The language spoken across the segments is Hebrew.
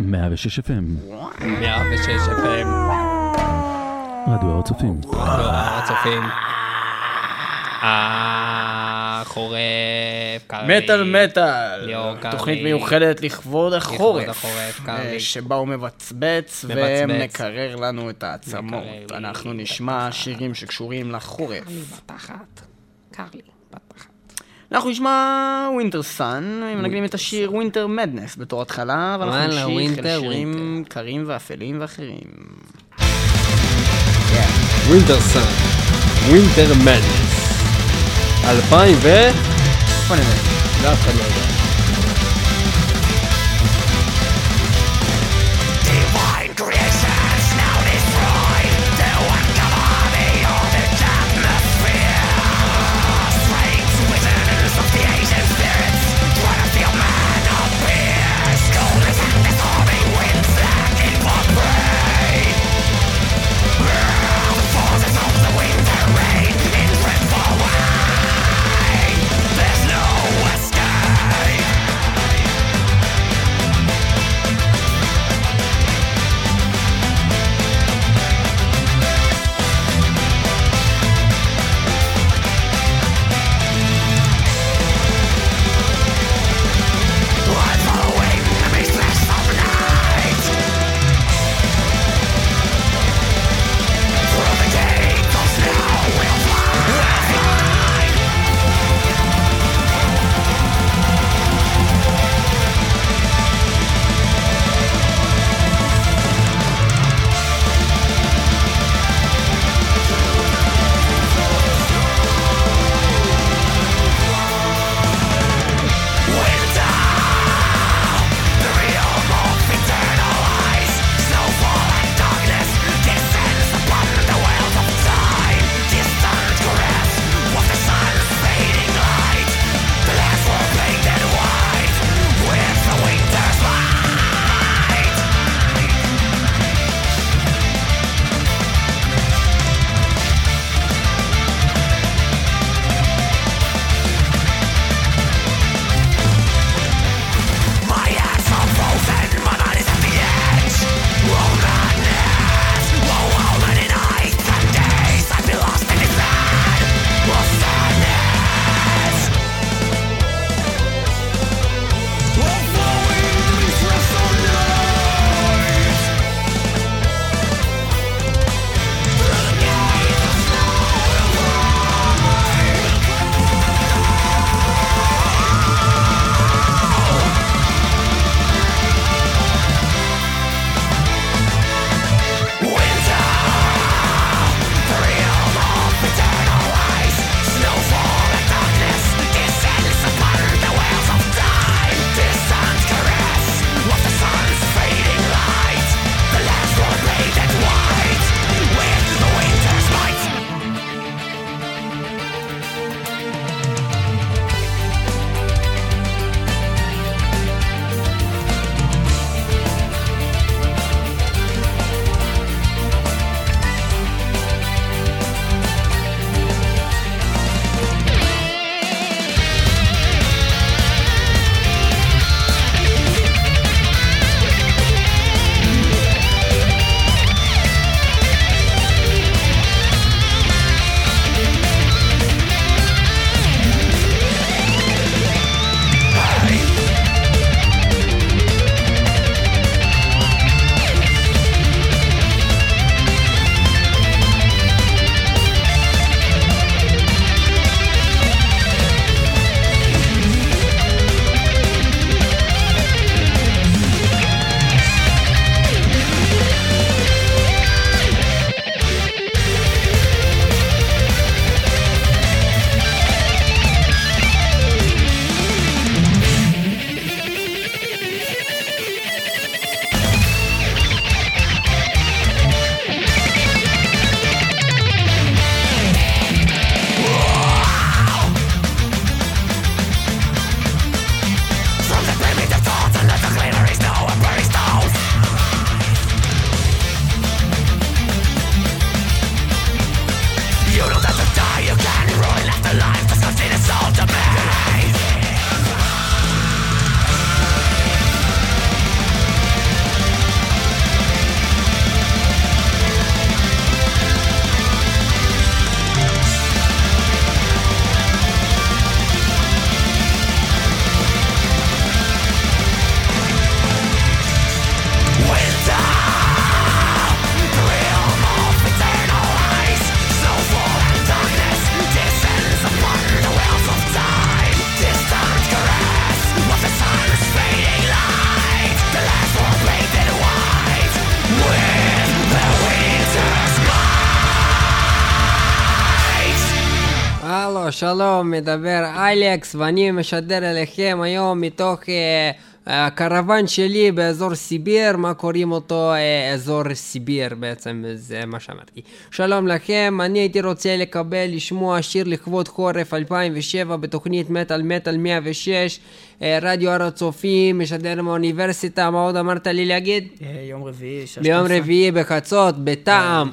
106 FM, 106 FM, רדיו הר הצופים. רדיו הר הצופים. אה, חורף, קרבי. מטאל מטאל, ליאור. תוכנית מיוחדת לכבוד החורף, החורף, אה. שבה הוא מבצבץ. ומקרר לנו את העצמות. אנחנו נשמע שירים שקשורים לחורף. בתחת, קר לי, בתחת. אנחנו נשמע Wintersun, מנגנים את השיר Winter Madness בתור התחלה, ואנחנו נמשיך Winter, אל שירים קרים ואפלים ואחרים. Wintersun, Winter Madness. 2000 ו... בוא נראה. לא, אף אחד לא יודע. שלום, מדבר איילקס, ואני משדר אליכם היום מתוך אה, הקרוון שלי באזור סיביר, מה קוראים אותו אה, אזור סיביר בעצם, זה מה שאמרתי. שלום לכם, אני הייתי רוצה לקבל, לשמוע שיר לכבוד חורף 2007 בתוכנית מטאל מטאל 106, אה, רדיו הר הצופים, משדר מהאוניברסיטה, מה עוד אמרת לי להגיד? אה, יום רביעי, שש ביום. רביעי בחצות, בטעם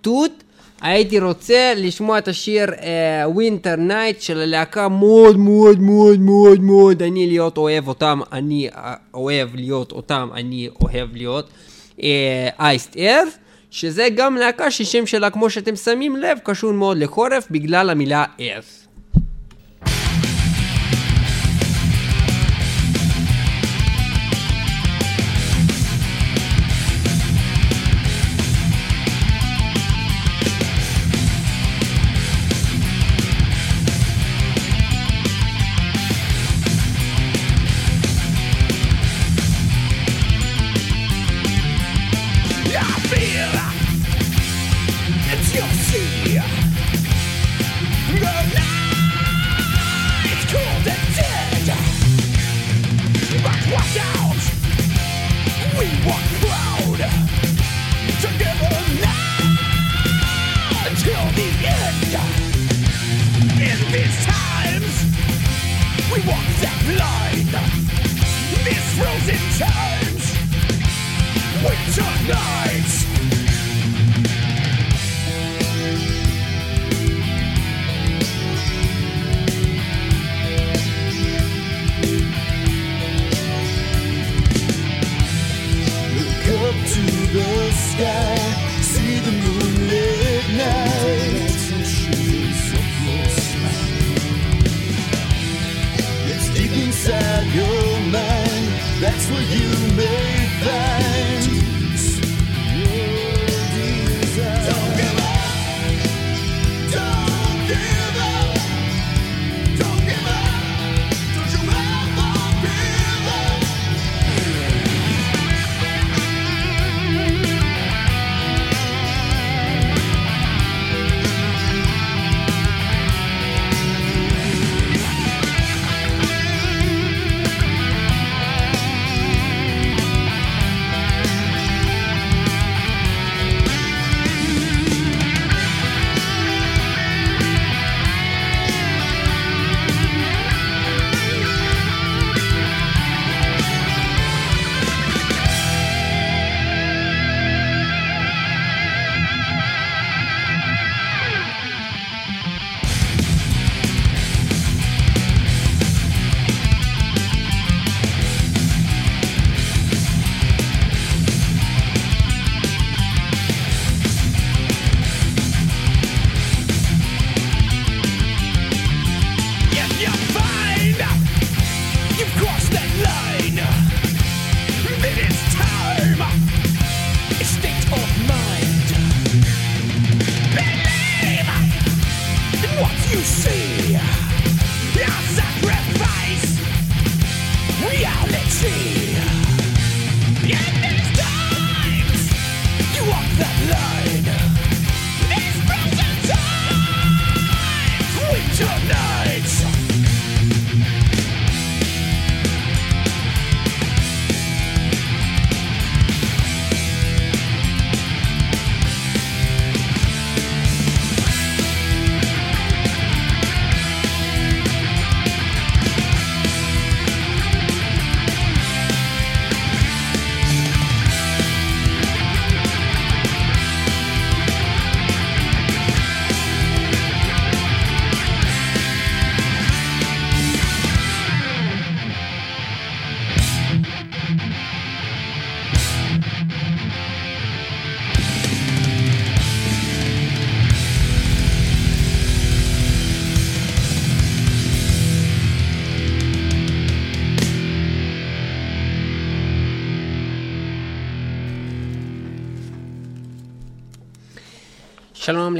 תות. הייתי רוצה לשמוע את השיר Winter Night של הלהקה מאוד מאוד מאוד מאוד מאוד אני להיות אוהב אותם, אני אה, אוהב להיות אותם, אני אוהב להיות Iced Earth, שזה גם להקה ששם שלה כמו שאתם שמים לב קשור מאוד לחורף בגלל המילה Earth.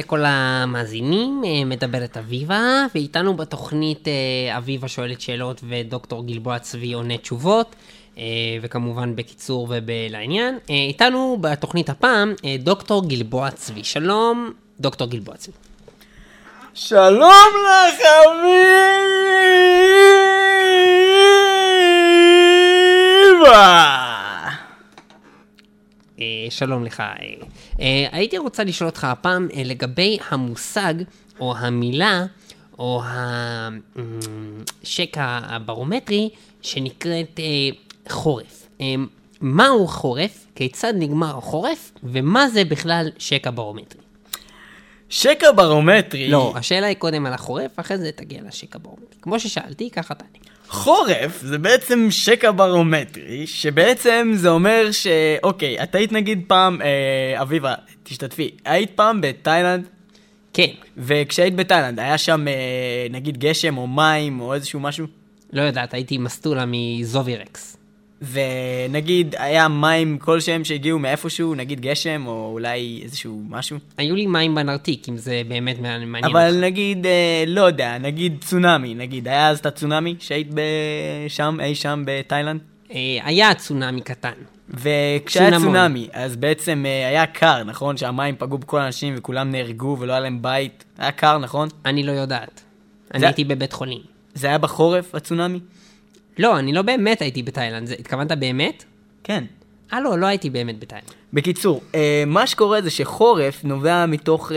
לכל המאזינים, אה, מדברת אביבה, ואיתנו בתוכנית אה, אביבה שואלת שאלות ודוקטור גלבוע צבי עונה תשובות, אה, וכמובן בקיצור ובלעניין. איתנו בתוכנית הפעם דוקטור גלבוע צבי. שלום, דוקטור גלבוע צבי. שלום לך, אביבה! שלום לך. אה, אה, הייתי רוצה לשאול אותך הפעם אה, לגבי המושג או המילה או השקע הברומטרי שנקראת אה, חורף. אה, מהו חורף? כיצד נגמר החורף? ומה זה בכלל שקע ברומטרי? שקע ברומטרי. לא, השאלה היא קודם על החורף, אחרי זה תגיע לשקע ברומטרי. כמו ששאלתי, ככה תענה. חורף זה בעצם שקע ברומטרי, שבעצם זה אומר ש... אוקיי, את היית נגיד פעם, אה, אביבה, תשתתפי, היית פעם בתאילנד, כן, וכשהיית בתאילנד, היה שם אה, נגיד גשם או מים או איזשהו משהו? לא יודעת, הייתי מסטולה מזובירקס. ונגיד היה מים כלשהם שהגיעו מאיפשהו, נגיד גשם או אולי איזשהו משהו? היו לי מים בנרתיק, אם זה באמת מעניין אותך. אבל נגיד, אה, לא יודע, נגיד צונאמי, נגיד, היה אז את הצונאמי שהיית שם, אי שם בתאילנד? אה, היה צונאמי קטן. וכשהיה צונמון. צונאמי, אז בעצם אה, היה קר, נכון? שהמים פגעו בכל האנשים וכולם נהרגו ולא היה להם בית. היה קר, נכון? אני לא יודעת. אני זה- הייתי בבית חולים. זה היה בחורף, הצונאמי? לא, אני לא באמת הייתי בתאילנד. זה- התכוונת באמת? כן. אה, לא, לא הייתי באמת בתאילנד. בקיצור, אה, מה שקורה זה שחורף נובע מתוך אה,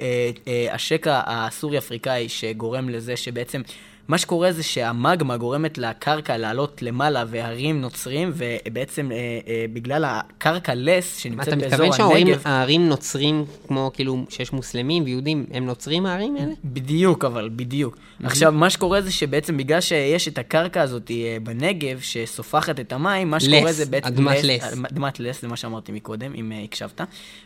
אה, אה, השקע הסורי-אפריקאי שגורם לזה שבעצם... מה שקורה זה שהמגמה גורמת לקרקע לעלות למעלה והרים נוצרים, ובעצם אה, אה, בגלל הקרקע לס שנמצאת אתה באזור מתכוון שההורים, הנגב... הערים נוצרים, כמו כאילו שיש מוסלמים ויהודים, הם נוצרים הערים האלה? בדיוק, אבל בדיוק. עכשיו, מה שקורה זה שבעצם בגלל שיש את הקרקע הזאת אה, בנגב, שסופחת את המים, מה שקורה לס, זה בעצם... אדמת לס. אדמת לס, זה מה שאמרתי מקודם, אם אה, הקשבת.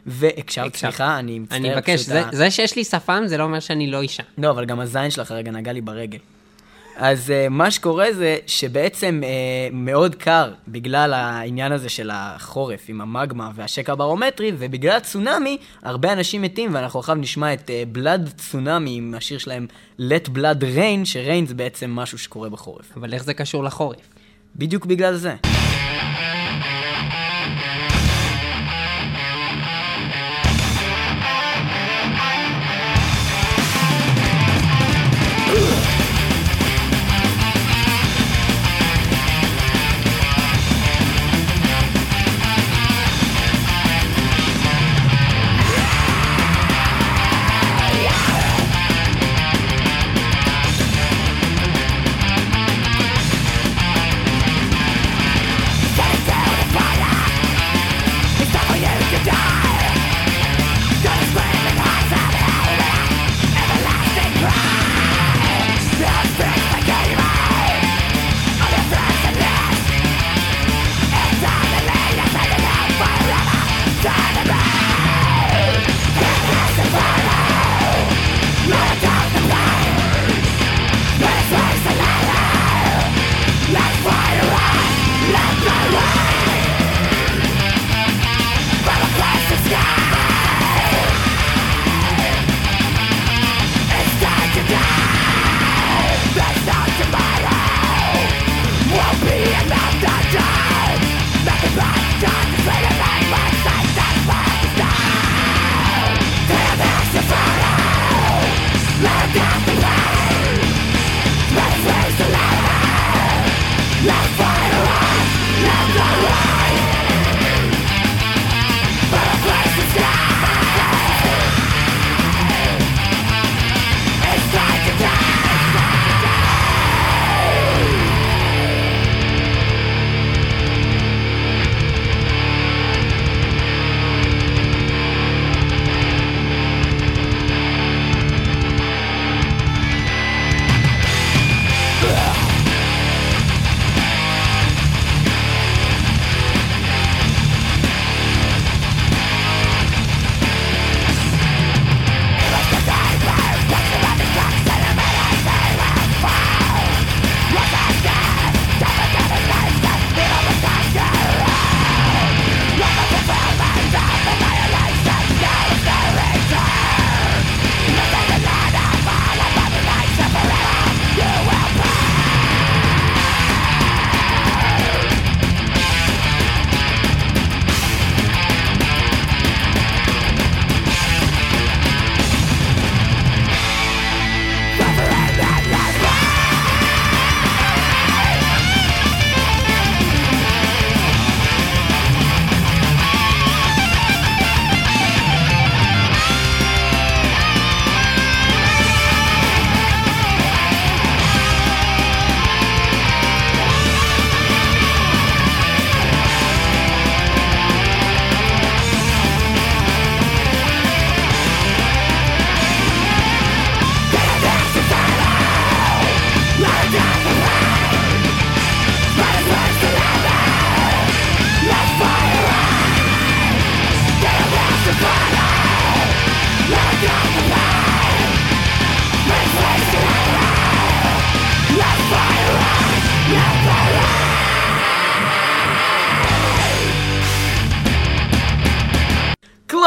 והקשבת. סליחה, אני מצטער. אני מבקש, זה- ה- זה שיש לי שפם זה לא אומר שאני לא אישה. לא, אבל גם הזין שלך רגע נגע לי ברגל. אז uh, מה שקורה זה שבעצם uh, מאוד קר בגלל העניין הזה של החורף עם המגמה והשקע הברומטרי, ובגלל הצונאמי, הרבה אנשים מתים, ואנחנו עכשיו נשמע את uh, בלאד צונאמי עם השיר שלהם Let Blood Rain, שריין זה בעצם משהו שקורה בחורף. אבל איך זה קשור לחורף? בדיוק בגלל זה.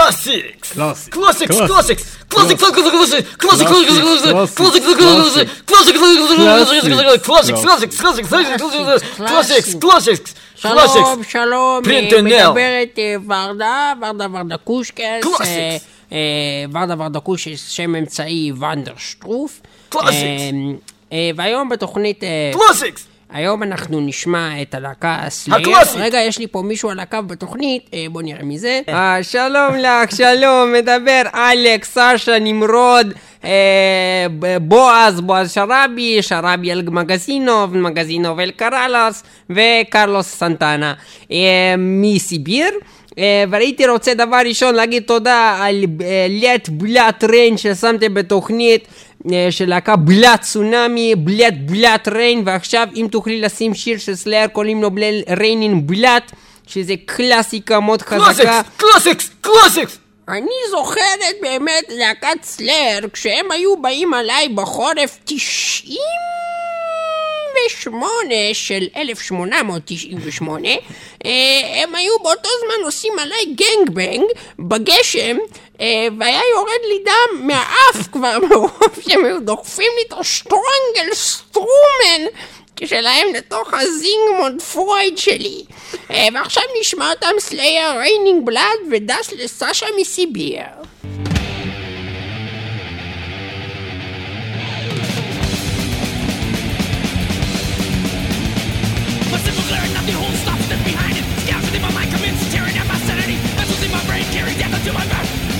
classic, classic, classic, classic, classic, classic, classic, classic. classic, classic, classic, classic, classic, שלום, שלום. אה, מדברת אה, ורדה, ורדה ורדה קושקס, classics. אה, אה, ורדה ורדה קושקס, שם אמצעי. אה, אה, והיום בתוכנית, אה, classics! היום אנחנו נשמע את הלהקה ה Slayer. הקלאסית. רגע, יש לי פה מישהו על הקו בתוכנית, אה, בוא נראה מי זה. אה, שלום לך, שלום, מדבר אלכס, סשה, נמרוד, אה, בועז, בועז שרבי, שרבי אל מגזינוב, מגזינוב אל קרלס, וקרלוס סנטנה מסיביר. והייתי רוצה דבר ראשון להגיד תודה על לט בלאט ריין ששמתם בתוכנית של להקה בלאט צונאמי, בלאט בלאט ריין, ועכשיו אם תוכלי לשים שיר של סלייר קוראים לו ריין אין בלאט, שזה קלאסיקה מאוד חזקה. קלאסיקס, קלאסיקס, קלאסיקס! אני זוכרת באמת להקת סלאר, כשהם היו באים עליי בחורף 98 של 1898, אה, הם היו באותו זמן עושים עליי גנג בנג בגשם, אה, והיה יורד לי דם מהאף כבר מרוב שהם היו דוחפים לי את השטרונגל סטרומן שלהם לתוך הזינגמונד פרויד שלי. אה, ועכשיו נשמע אותם סלייר, ריינינג בלאד ודס לסשה מסיביר.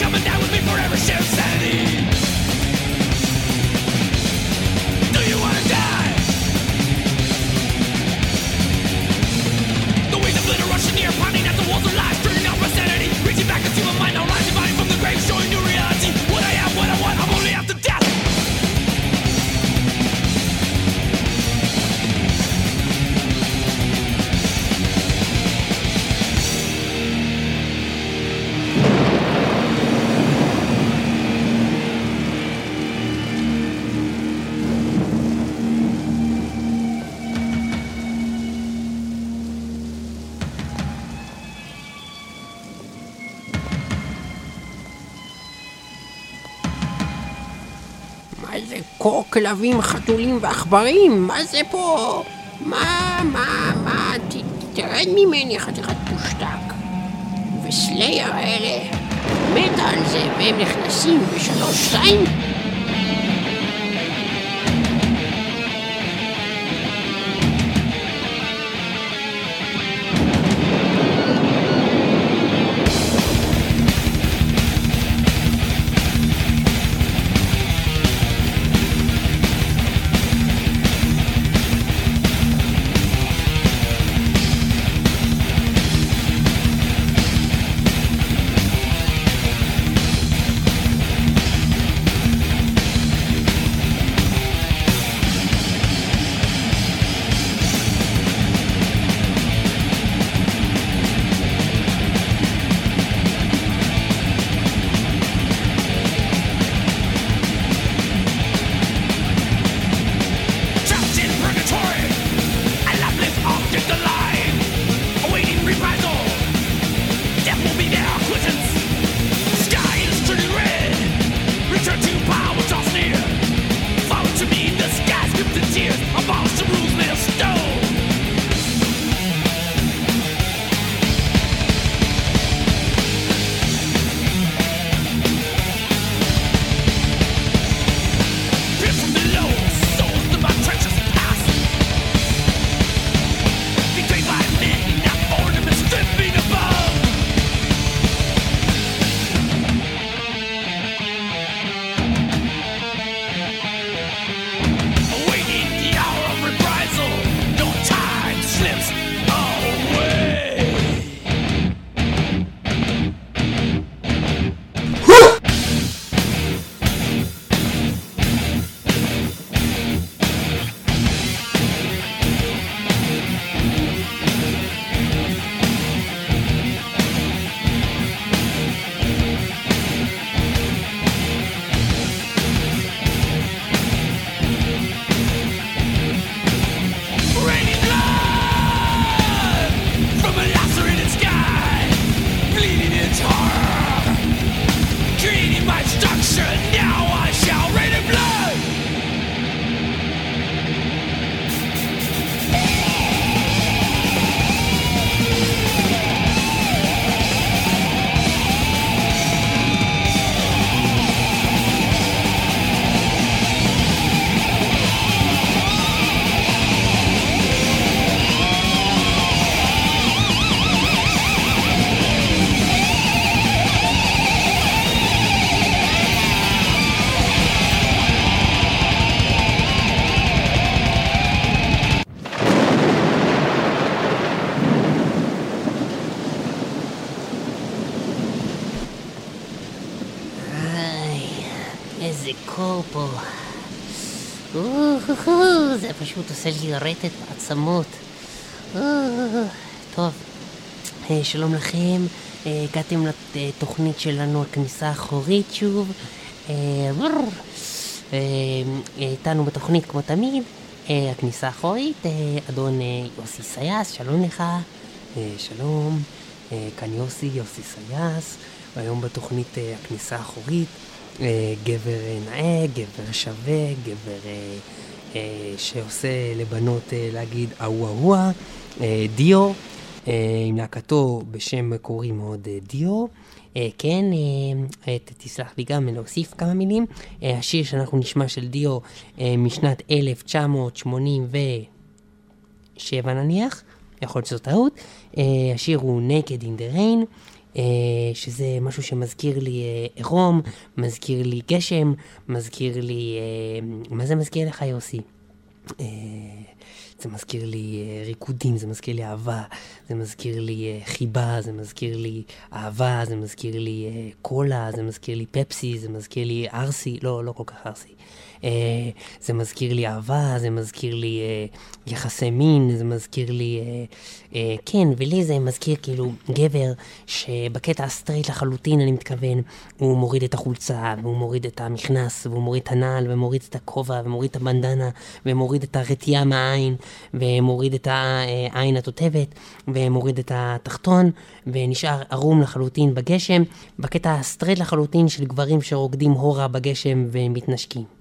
Coming down with me forever, share sanity. כלבים, חתולים ועכברים? מה זה פה? מה, מה, מה? ת, תרד ממני חתיכת פושטק. וסלייר האלה, מתה על זה, והם נכנסים בשלוש שתיים? פשוט עושה לי רטט בעצמות. אוהו, טוב, אה, שלום לכם, אה, הגעתם לתוכנית שלנו, הכניסה האחורית שוב. אה. אה, איתנו בתוכנית כמו תמיד, אה, הכניסה האחורית, אה, אדון אה, יוסי סייס, שלום לך. אה, שלום, אה, כאן יוסי, יוסי סייס, והיום בתוכנית אה, הכניסה האחורית, אה, גבר אה, נאה, גבר שווה, גבר אה, אה, שעושה לבנות אה, להגיד אהוא אהוה, אה, דיו, אה, עם להקתו בשם מקורי מאוד אה, דיו. אה, כן, אה, אה, תסלח לי גם להוסיף כמה מילים. אה, השיר שאנחנו נשמע של דיו אה, משנת 1987 נניח, יכול להיות שזו טעות. אה, השיר הוא Naked in the Rain, אה, שזה משהו שמזכיר לי אה, עירום, מזכיר לי גשם, מזכיר לי... אה, מה זה מזכיר לך יוסי? אה, זה מזכיר לי אה, ריקודים, זה מזכיר לי אהבה, זה מזכיר לי אה, חיבה, זה מזכיר לי אהבה, זה מזכיר לי אה, קולה, זה מזכיר לי פפסי, זה מזכיר לי ארסי, לא, לא כל כך ארסי. אה, זה מזכיר לי אהבה, זה מזכיר לי אה, יחסי מין, זה מזכיר לי... אה, אה, כן, ולי זה מזכיר כאילו גבר שבקטע הסטרייט לחלוטין, אני מתכוון, הוא מוריד את החולצה, והוא מוריד את המכנס, והוא מוריד את הנעל, ומוריד את הכובע, ומוריד את הבנדנה, ומוריד את הרטייה מהעין, ומוריד את העין התותבת, ומוריד את התחתון, ונשאר ערום לחלוטין בגשם, בקטע הסטרייט לחלוטין של גברים שרוקדים הורה בגשם ומתנשקים.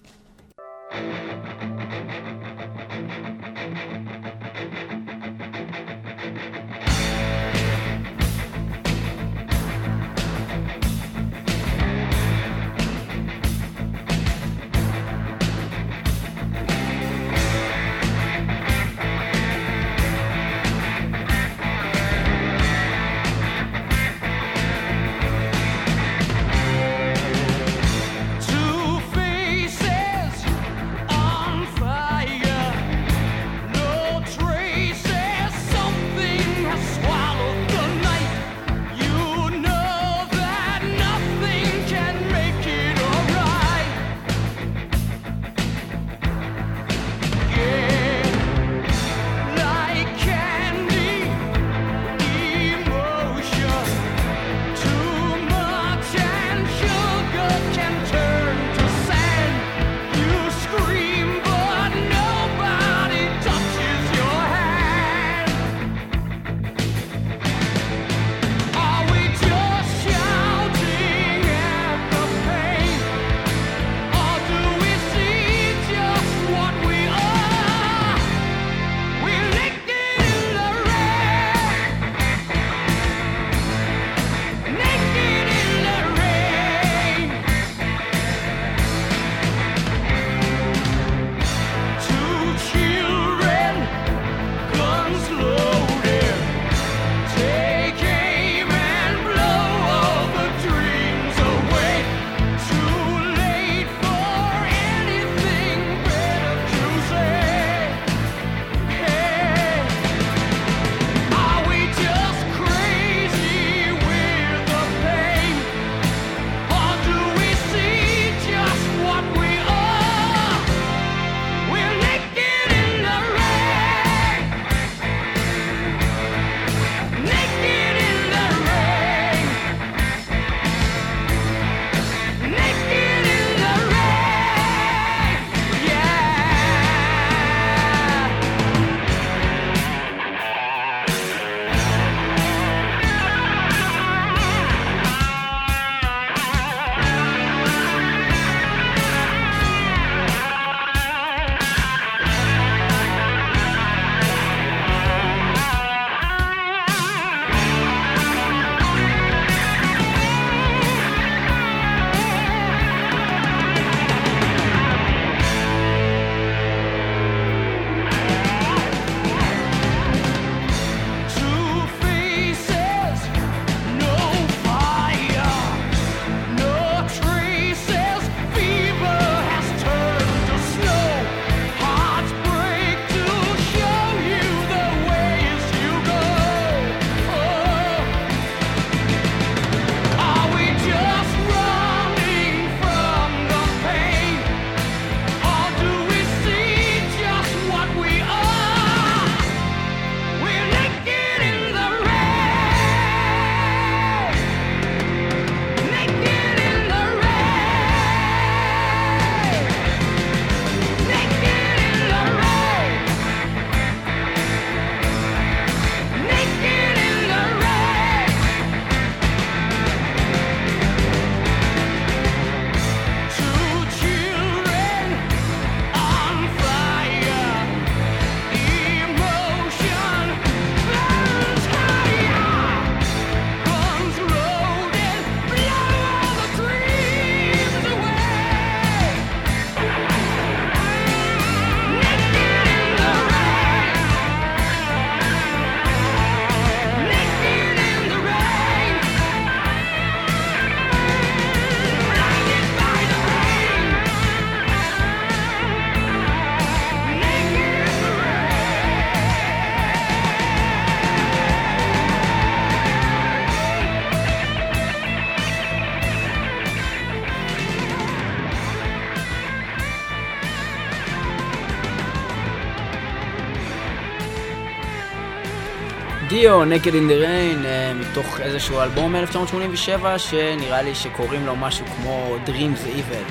זהו, Naked in the Rain, אה, מתוך איזשהו אלבום מ-1987, שנראה לי שקוראים לו משהו כמו Dreams Evil.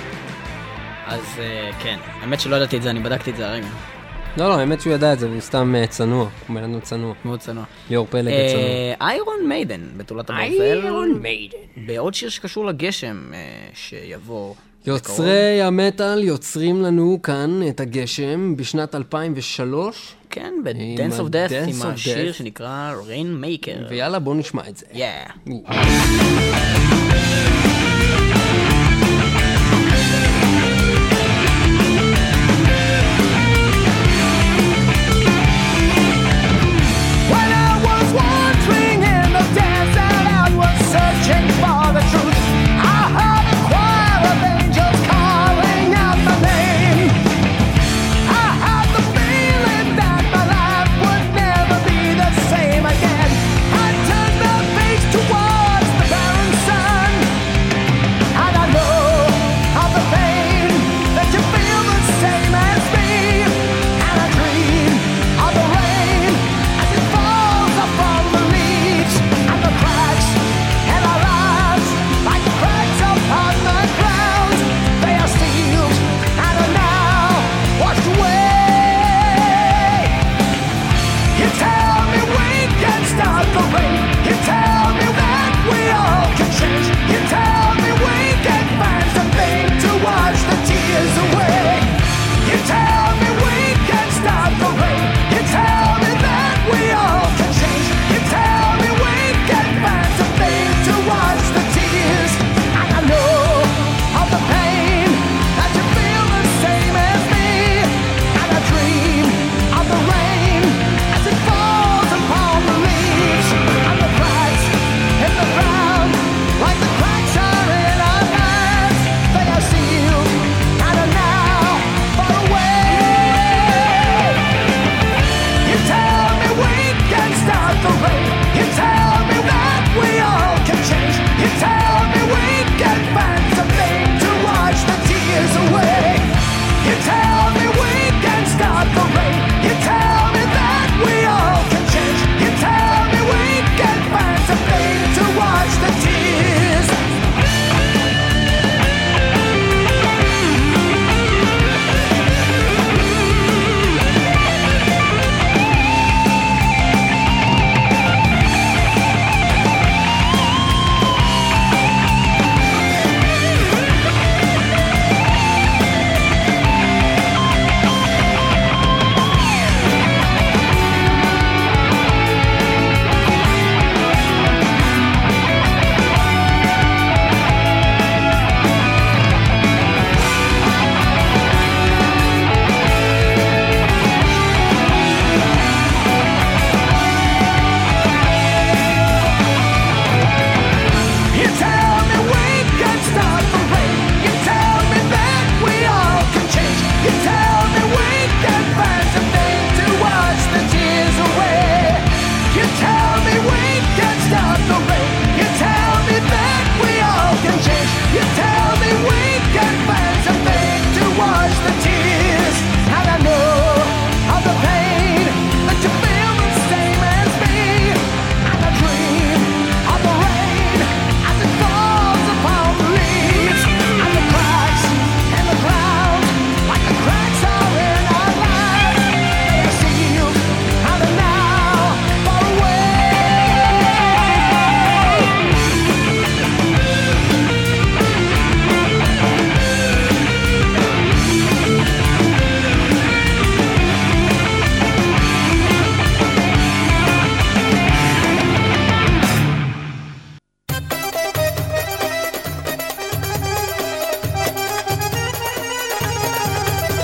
אז uh, כן, האמת שלא ידעתי את זה, אני בדקתי את זה הרגע. לא, לא, האמת שהוא ידע את זה, והוא סתם uh, צנוע, הוא בן אדם צנוע. מאוד צנוע. ליאור פלג uh, צנוע. איירון מיידן, בתולת הברזל. איירון מיידן. בעוד שיר שקשור לגשם uh, שיבוא יוצרי המטאל יוצרים לנו כאן את הגשם בשנת 2003. כן, ב-Dance of Death, עם השיר שנקרא Rainmaker. ויאללה, בואו נשמע את זה. Yeah.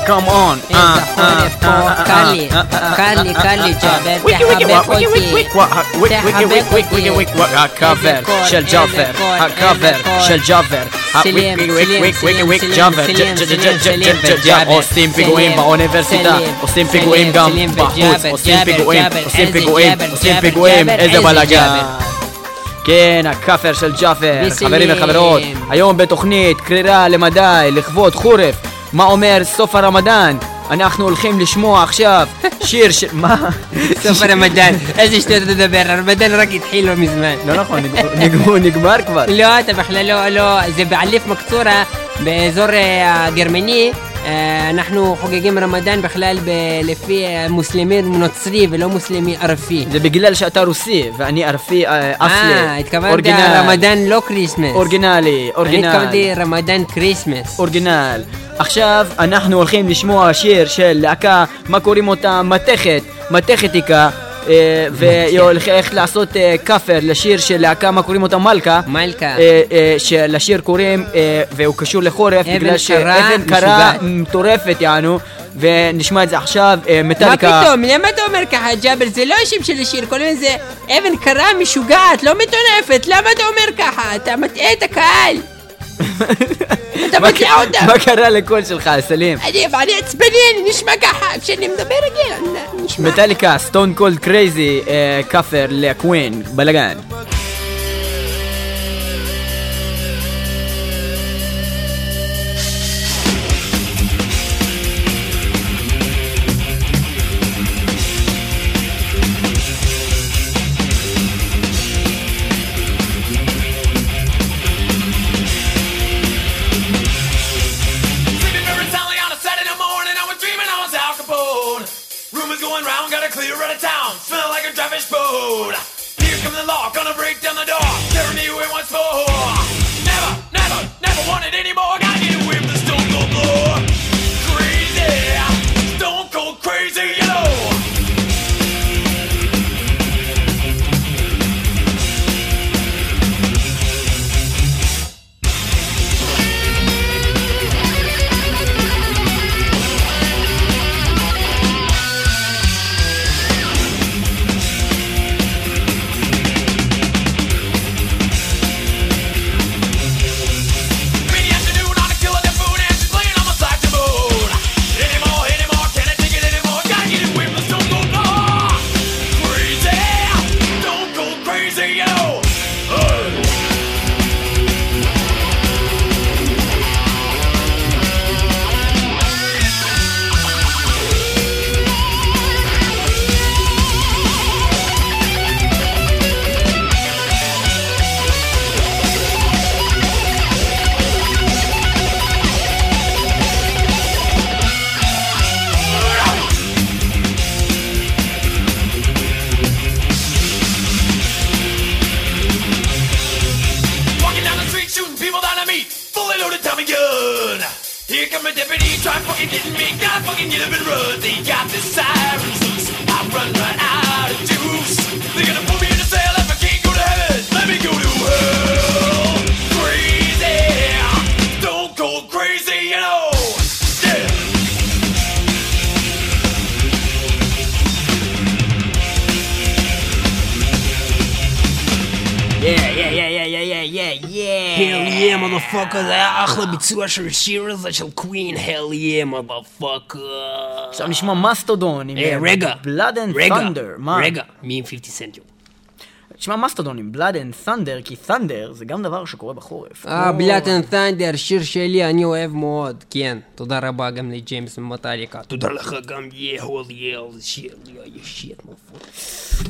come on كالي كالي كالي جابر كافر شل جافر كافر شل جافر سليم سليم سليم سليم جابر עושים פיגועים באוניברסיטה עושים פיגועים גם בחוץ עושים פיגועים עושים פיגועים עושים פיגועים איזה בלאגן כן, הכאפר של ג'אפר, חברים וחברות, היום בתוכנית קרירה למדי, לכבוד חורף מה אומר סוף הרמדאן? אנחנו הולכים לשמוע עכשיו שיר של... מה? סוף הרמדאן, איזה שטויות אתה מדבר, הרמדאן רק התחיל לא מזמן. לא נכון, הוא נגמר כבר. לא, אתה בכלל לא, לא, זה באלף מקצורה, באזור אה, הגרמני. אה, אנחנו חוגגים רמדאן בכלל ב- לפי אה, מוסלמי נוצרי ולא מוסלמי ערפי. זה בגלל שאתה רוסי ואני ערפי אה, אה, אסלי. התכוונתי אורגינל. רמדאן לא Christmas. אורגינלי, אני אורגינל. התכוונתי רמדאן Christmas. אורגינל. עכשיו אנחנו הולכים לשמוע שיר של להקה, מה קוראים אותה? מתכת, מתכתיקה. אה, והיא הולכת לעשות אה, כאפר לשיר של להקה, מה קוראים אותה? מלכה. מלכה. אה, שלשיר קוראים, והוא קשור לחורף, אבן בגלל שאבן קרה. מטורפת יענו, ונשמע את זה עכשיו, אה, מה מטאליקה. פתאום? למה אתה אומר ככה, ג'אבר? זה לא השם של השיר, קוראים לזה אבן קרה משוגעת, לא מטונפת, למה אתה אומר ככה? אתה מטעה את הקהל. אתה ק- אותם. מה קרה לקול שלך, סלים? אני, אני עצבני, נשמע ככה, כשאני מדבר נשמע. מטאליקה, Stone Cold Crazy, cover לקווין, בלאגן. motherfucker, זה היה אחלה ביצוע של השיר הזה של קווין, hell yeah motherfucker. עכשיו נשמע מסטודון עם רגע, Blood and רגע, Thunder. מה? רגע, מי עם 50 סנט? נשמע מסטודון עם Blood and Thunder, כי thunder זה גם דבר שקורה בחורף. אה, כמו- Blood and Thunder, שיר שלי, אני אוהב מאוד, כן. תודה רבה גם לג'יימס ממטאליקה. תודה לך גם יא hell yeah, זה שיר yeah yeah shit motherfucker.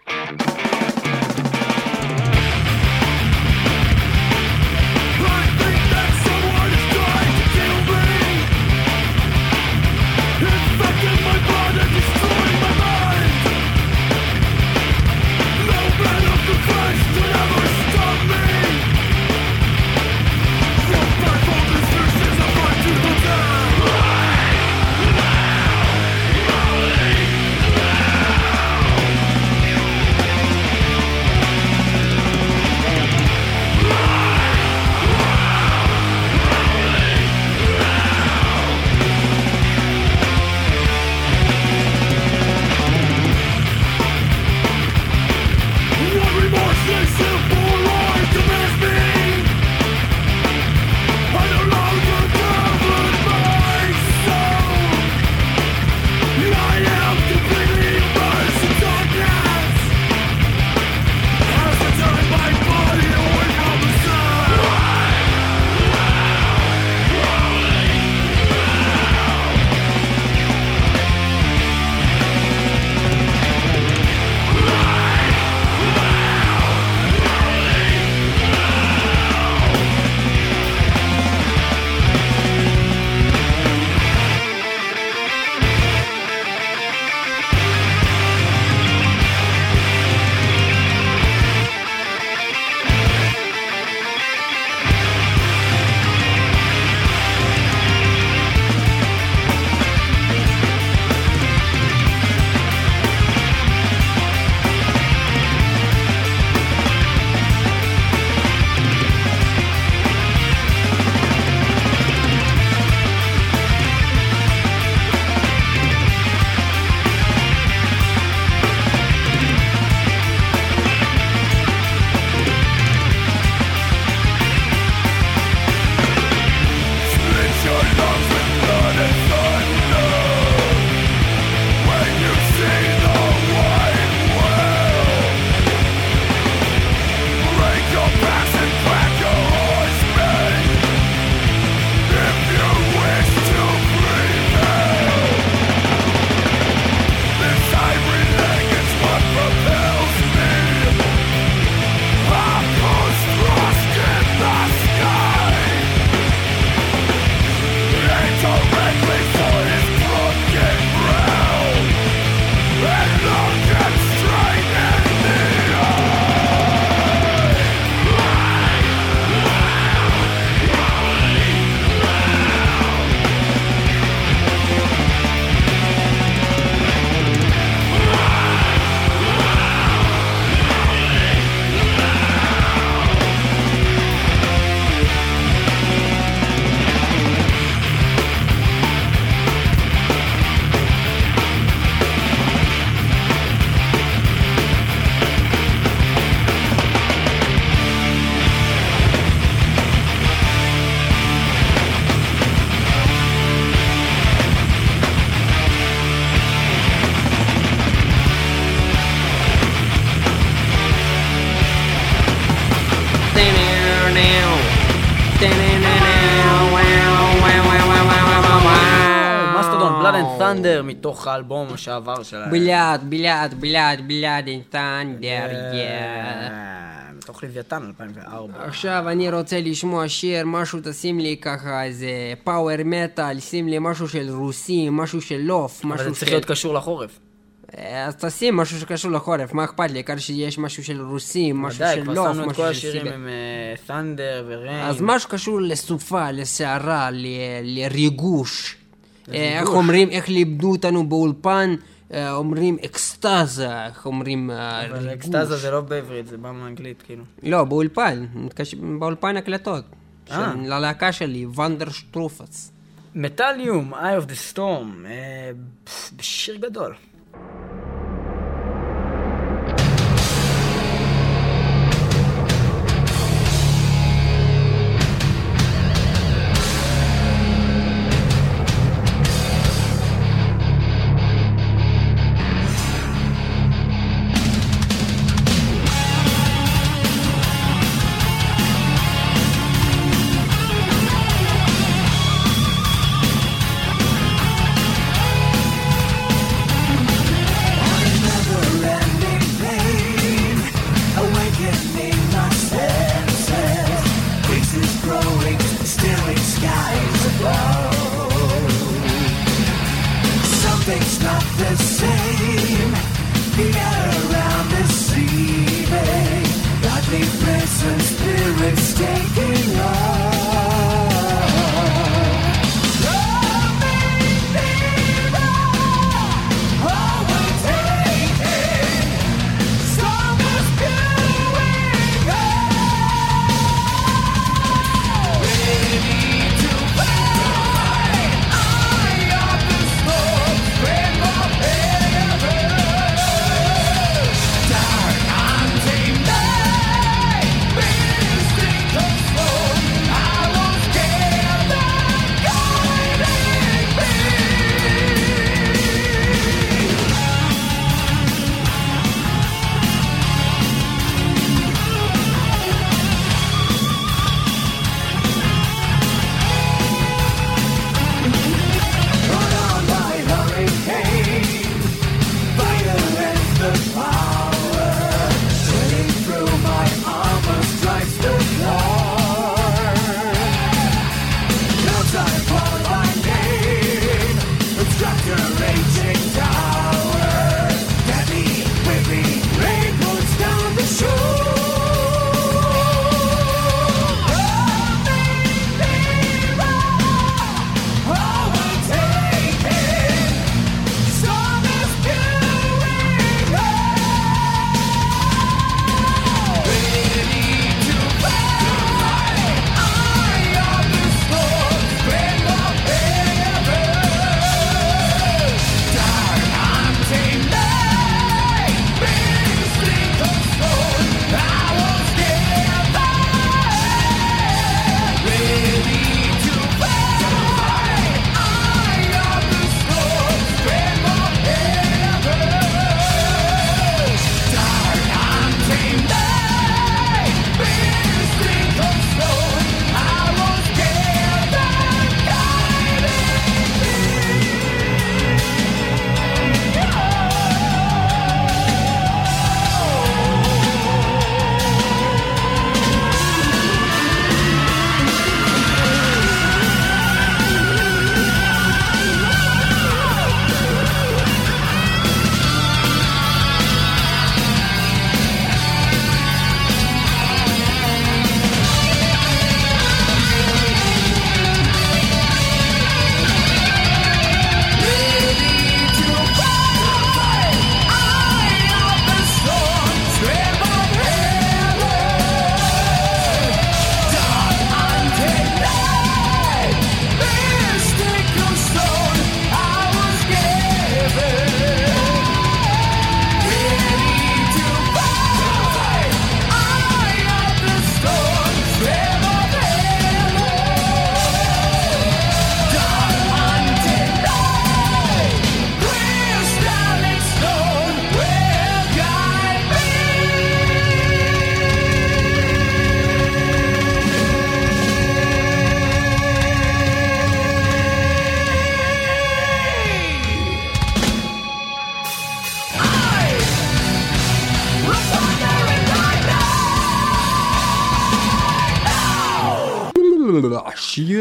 ת'נדר מתוך האלבום שעבר שלהם. בלעד, בלעד, בלעד, בלעד, יא. אה, מתוך לוויתן 2004. עכשיו אני רוצה לשמוע שיר, משהו תשים לי ככה איזה פאוור מטאל, שים לי משהו של רוסים, משהו של לוף, אבל משהו זה של... צריך להיות קשור לחורף. אה, אז תשים משהו שקשור לחורף, מה אכפת לי? העיקר שיש משהו של רוסים, משהו ודאי, של כבר לוף, שמנו את כל משהו של השירים. עם ת'נדר וריין. אז משהו קשור לסופה, לסערה, לריגוש. איך אומרים, איך לימדו אותנו באולפן, אה, אומרים אקסטזה, איך אומרים אה, אבל. אקסטזה זה לא בעברית, זה בא מאנגלית, כאילו. לא, באולפן, באולפן הקלטות. אה. ללהקה שלי, וונדר שטרופס. מטאליום, Eye of the Storm, בשיר גדול.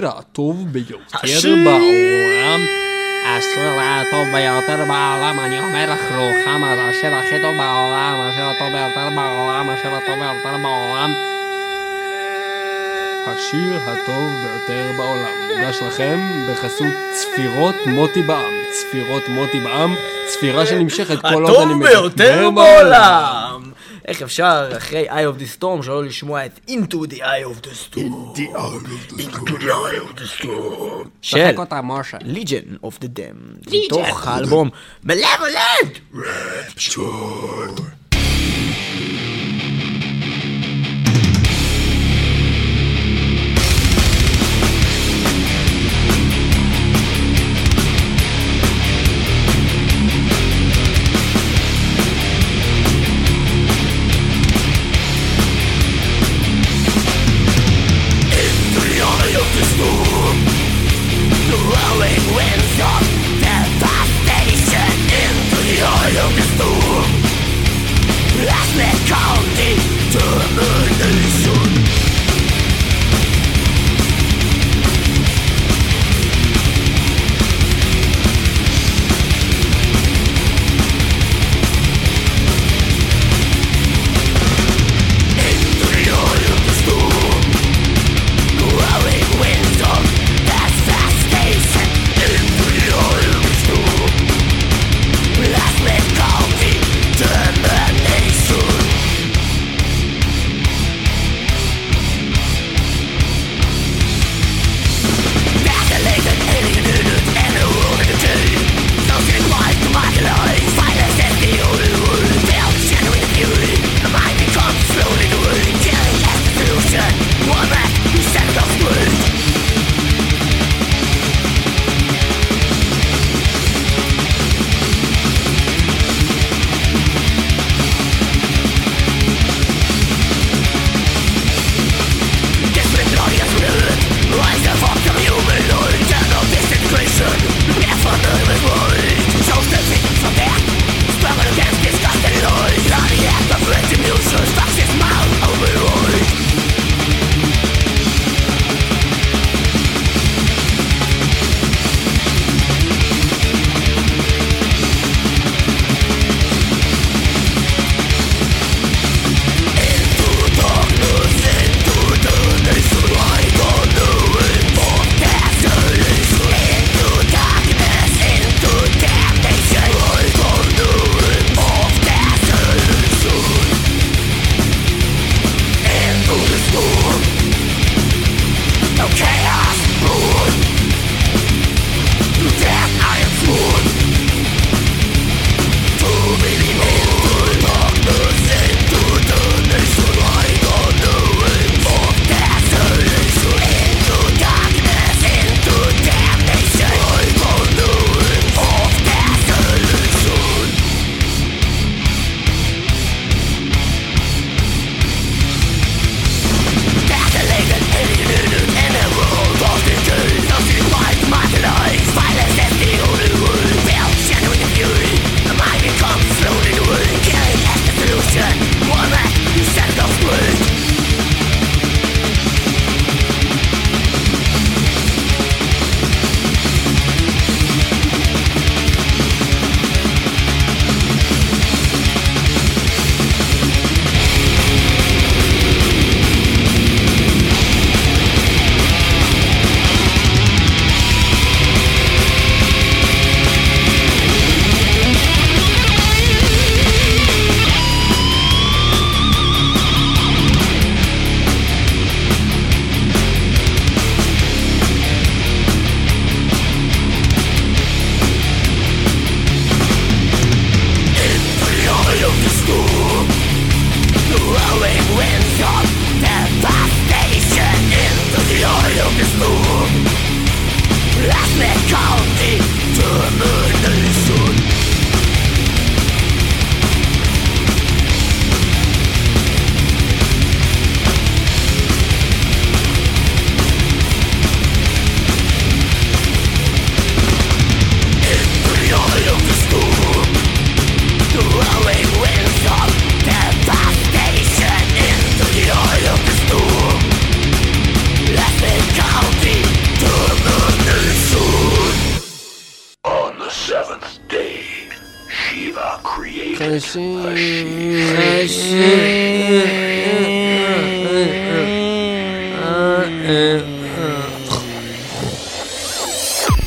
השיר הטוב ביותר! בעולם. השיר הטוב ביותר בעולם, אני אומר לך רוחמה, זה השיר הכי טוב בעולם, השיר הטוב ביותר בעולם, השיר הטוב ביותר בעולם. השיר הטוב ביותר בעולם. מוגש לכם בחסות צפירות מוטי בעם. צפירות מוטי בעם, צפירה שנמשכת כל עוד אני הטוב מדבר ביותר בעולם! איך אפשר אחרי Eye of the Storm שלא לשמוע את Into the Eye of the Storm? Into the Eye of the Storm. של שחק אותה משה. Legion of the Dam. מתוך האלבום מלאבולנט! Devastation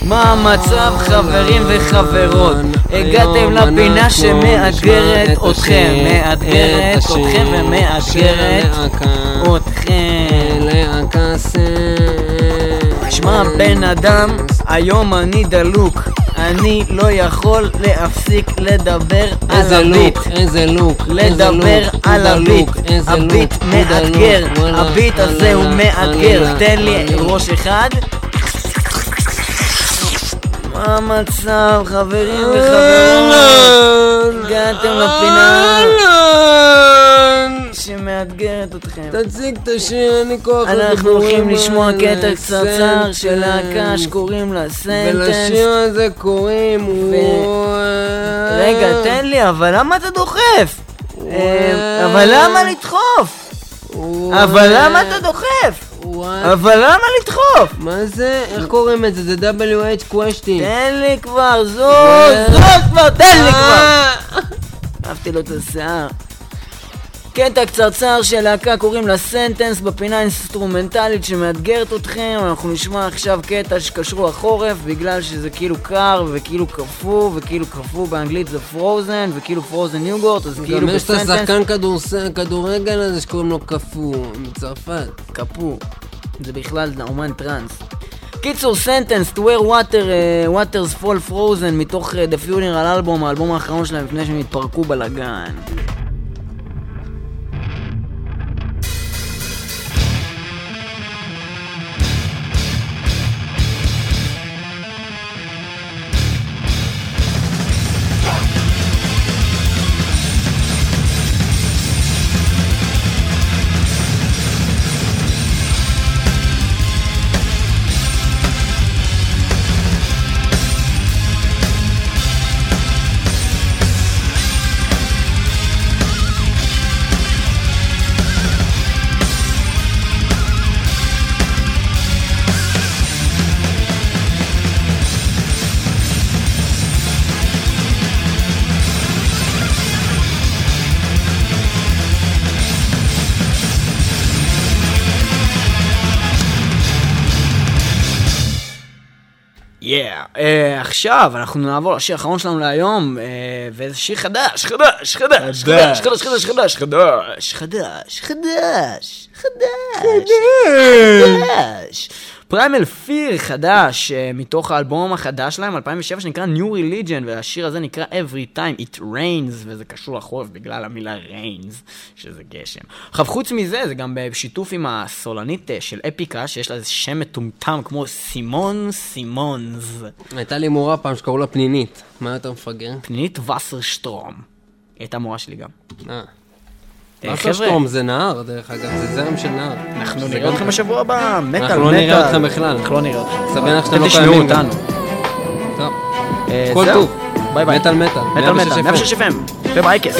מה המצב חברים וחברות? הגעתם לפינה שמאתגרת אתכם, מאתגרת אתכם ומאתגרת אתכם. שמע בן אדם, היום אני דלוק, אני לא יכול להפסיק לדבר על איזה הביט. לוק, איזה לוק, איזה לדבר לוק, על הוא הביט, הביט מאתגר, הביט הזה הוא מאתגר, תן לי. ראש אחד. מה המצב חברים וחברות? הגעתם לפינה שמאתגרת אתכם. תציג את השיר, אין לי כוח אנחנו הולכים לשמוע קטע קצרצר של. להקה שקוראים לה סנטנס. ולשיר הזה קוראים רגע, תן לי, אבל למה אתה דוחף? אה, אבל למה לדחוף? אבל למה אתה דוחף? אבל למה לדחוף? מה זה? איך קוראים את זה? זה WH question. תן לי כבר, זוז, זוז כבר, תן לי כבר! אהבתי לו את השיער. קטע קצרצר של להקה קוראים לה Sentenced בפינה אינסטרומנטלית שמאתגרת אתכם אנחנו נשמע עכשיו קטע שקשרו החורף בגלל שזה כאילו קר וכאילו קפוא וכאילו קפוא באנגלית זה frozen וכאילו frozen yogurt אז כאילו גם יש את ב Sentenced השחקן כדורגל הזה שקוראים לו קפוא, מצרפת. קפוא. זה בכלל אומן טראנס. קיצור סנטנס to where water, uh, waters fall frozen מתוך uh, The Funeral Album האלבום האחרון שלהם לפני שהם התפרקו בלאגן עכשיו אנחנו נעבור לשיר האחרון שלנו להיום, uh, וזה שיר חדש, חדש, חדש, חדש, חדש, חדש, חדש, חדש, חדש, חדש, חדש, חדש, פריימל פיר חדש, uh, מתוך האלבום החדש שלהם, 2007, שנקרא New Religion, והשיר הזה נקרא Every Time It Rains, וזה קשור לחורף בגלל המילה Rains, שזה גשם. עכשיו, חוץ מזה, זה גם בשיתוף עם הסולנית uh, של אפיקה, שיש לה איזה שם מטומטם כמו סימון סימונס. הייתה לי מורה פעם שקראו לה פנינית. מה יותר מפגר? פנית וסרשטרום. היא הייתה מורה שלי גם. אה. אה, וסרשטרום זה נהר, דרך אגב, זה זרם של נהר. אנחנו נראה אתכם טוב. בשבוע הבא, מטאל, מטאל. אנחנו לא נראה אתכם בכלל. אנחנו לא נראה אתכם. סביר לך שאתם אתם לא תשמעו קיימים גם. אותנו. טוב. אה, כל. טוב. ביי ביי. מטאל מטאל. מטאל 106 מטאל, 106 FM. ובייקסט.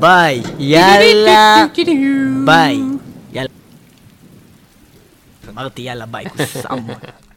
Bye. Y a. Bye. Y a. Marti, y bye.